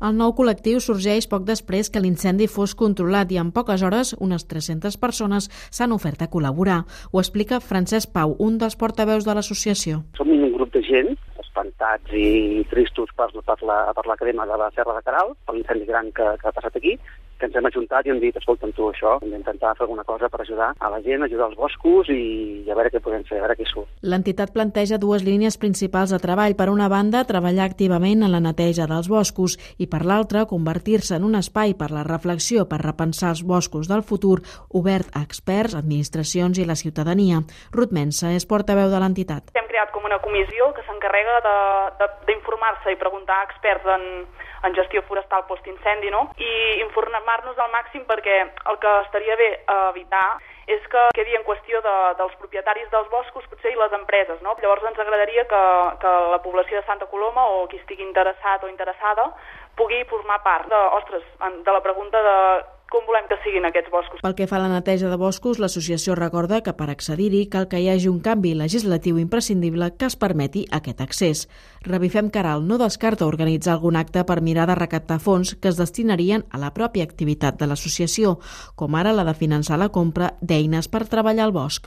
El nou col·lectiu sorgeix poc després que l'incendi fos controlat i en poques hores unes 300 persones s'han ofert a col·laborar. Ho explica Francesc Pau, un dels portaveus de l'associació. Som un grup de gent espantats i tristos per, per, la, per la crema de la Serra de Caral, per l'incendi gran que, que ha passat aquí, que ens hem ajuntat i hem dit, escolta'm tu, això, hem d'intentar fer alguna cosa per ajudar a la gent, ajudar els boscos i a veure què podem fer, a veure què surt. L'entitat planteja dues línies principals de treball. Per una banda, treballar activament en la neteja dels boscos i per l'altra, convertir-se en un espai per la reflexió per repensar els boscos del futur obert a experts, administracions i la ciutadania. Ruth Mensa és portaveu de l'entitat. Creat com una comissió que s'encarrega d'informar-se i preguntar a experts en, en gestió forestal post-incendi, no? I informar-nos al màxim perquè el que estaria bé evitar és que quedi en qüestió de, dels propietaris dels boscos potser i les empreses, no? Llavors ens agradaria que, que la població de Santa Coloma o qui estigui interessat o interessada pugui formar part de, ostres, de la pregunta de com volem que siguin aquests boscos. Pel que fa a la neteja de boscos, l'associació recorda que per accedir-hi cal que hi hagi un canvi legislatiu imprescindible que es permeti aquest accés. Revifem Caral no descarta organitzar algun acte per mirar de recaptar fons que es destinarien a la pròpia activitat de l'associació, com ara la de finançar la compra d'eines per treballar al bosc.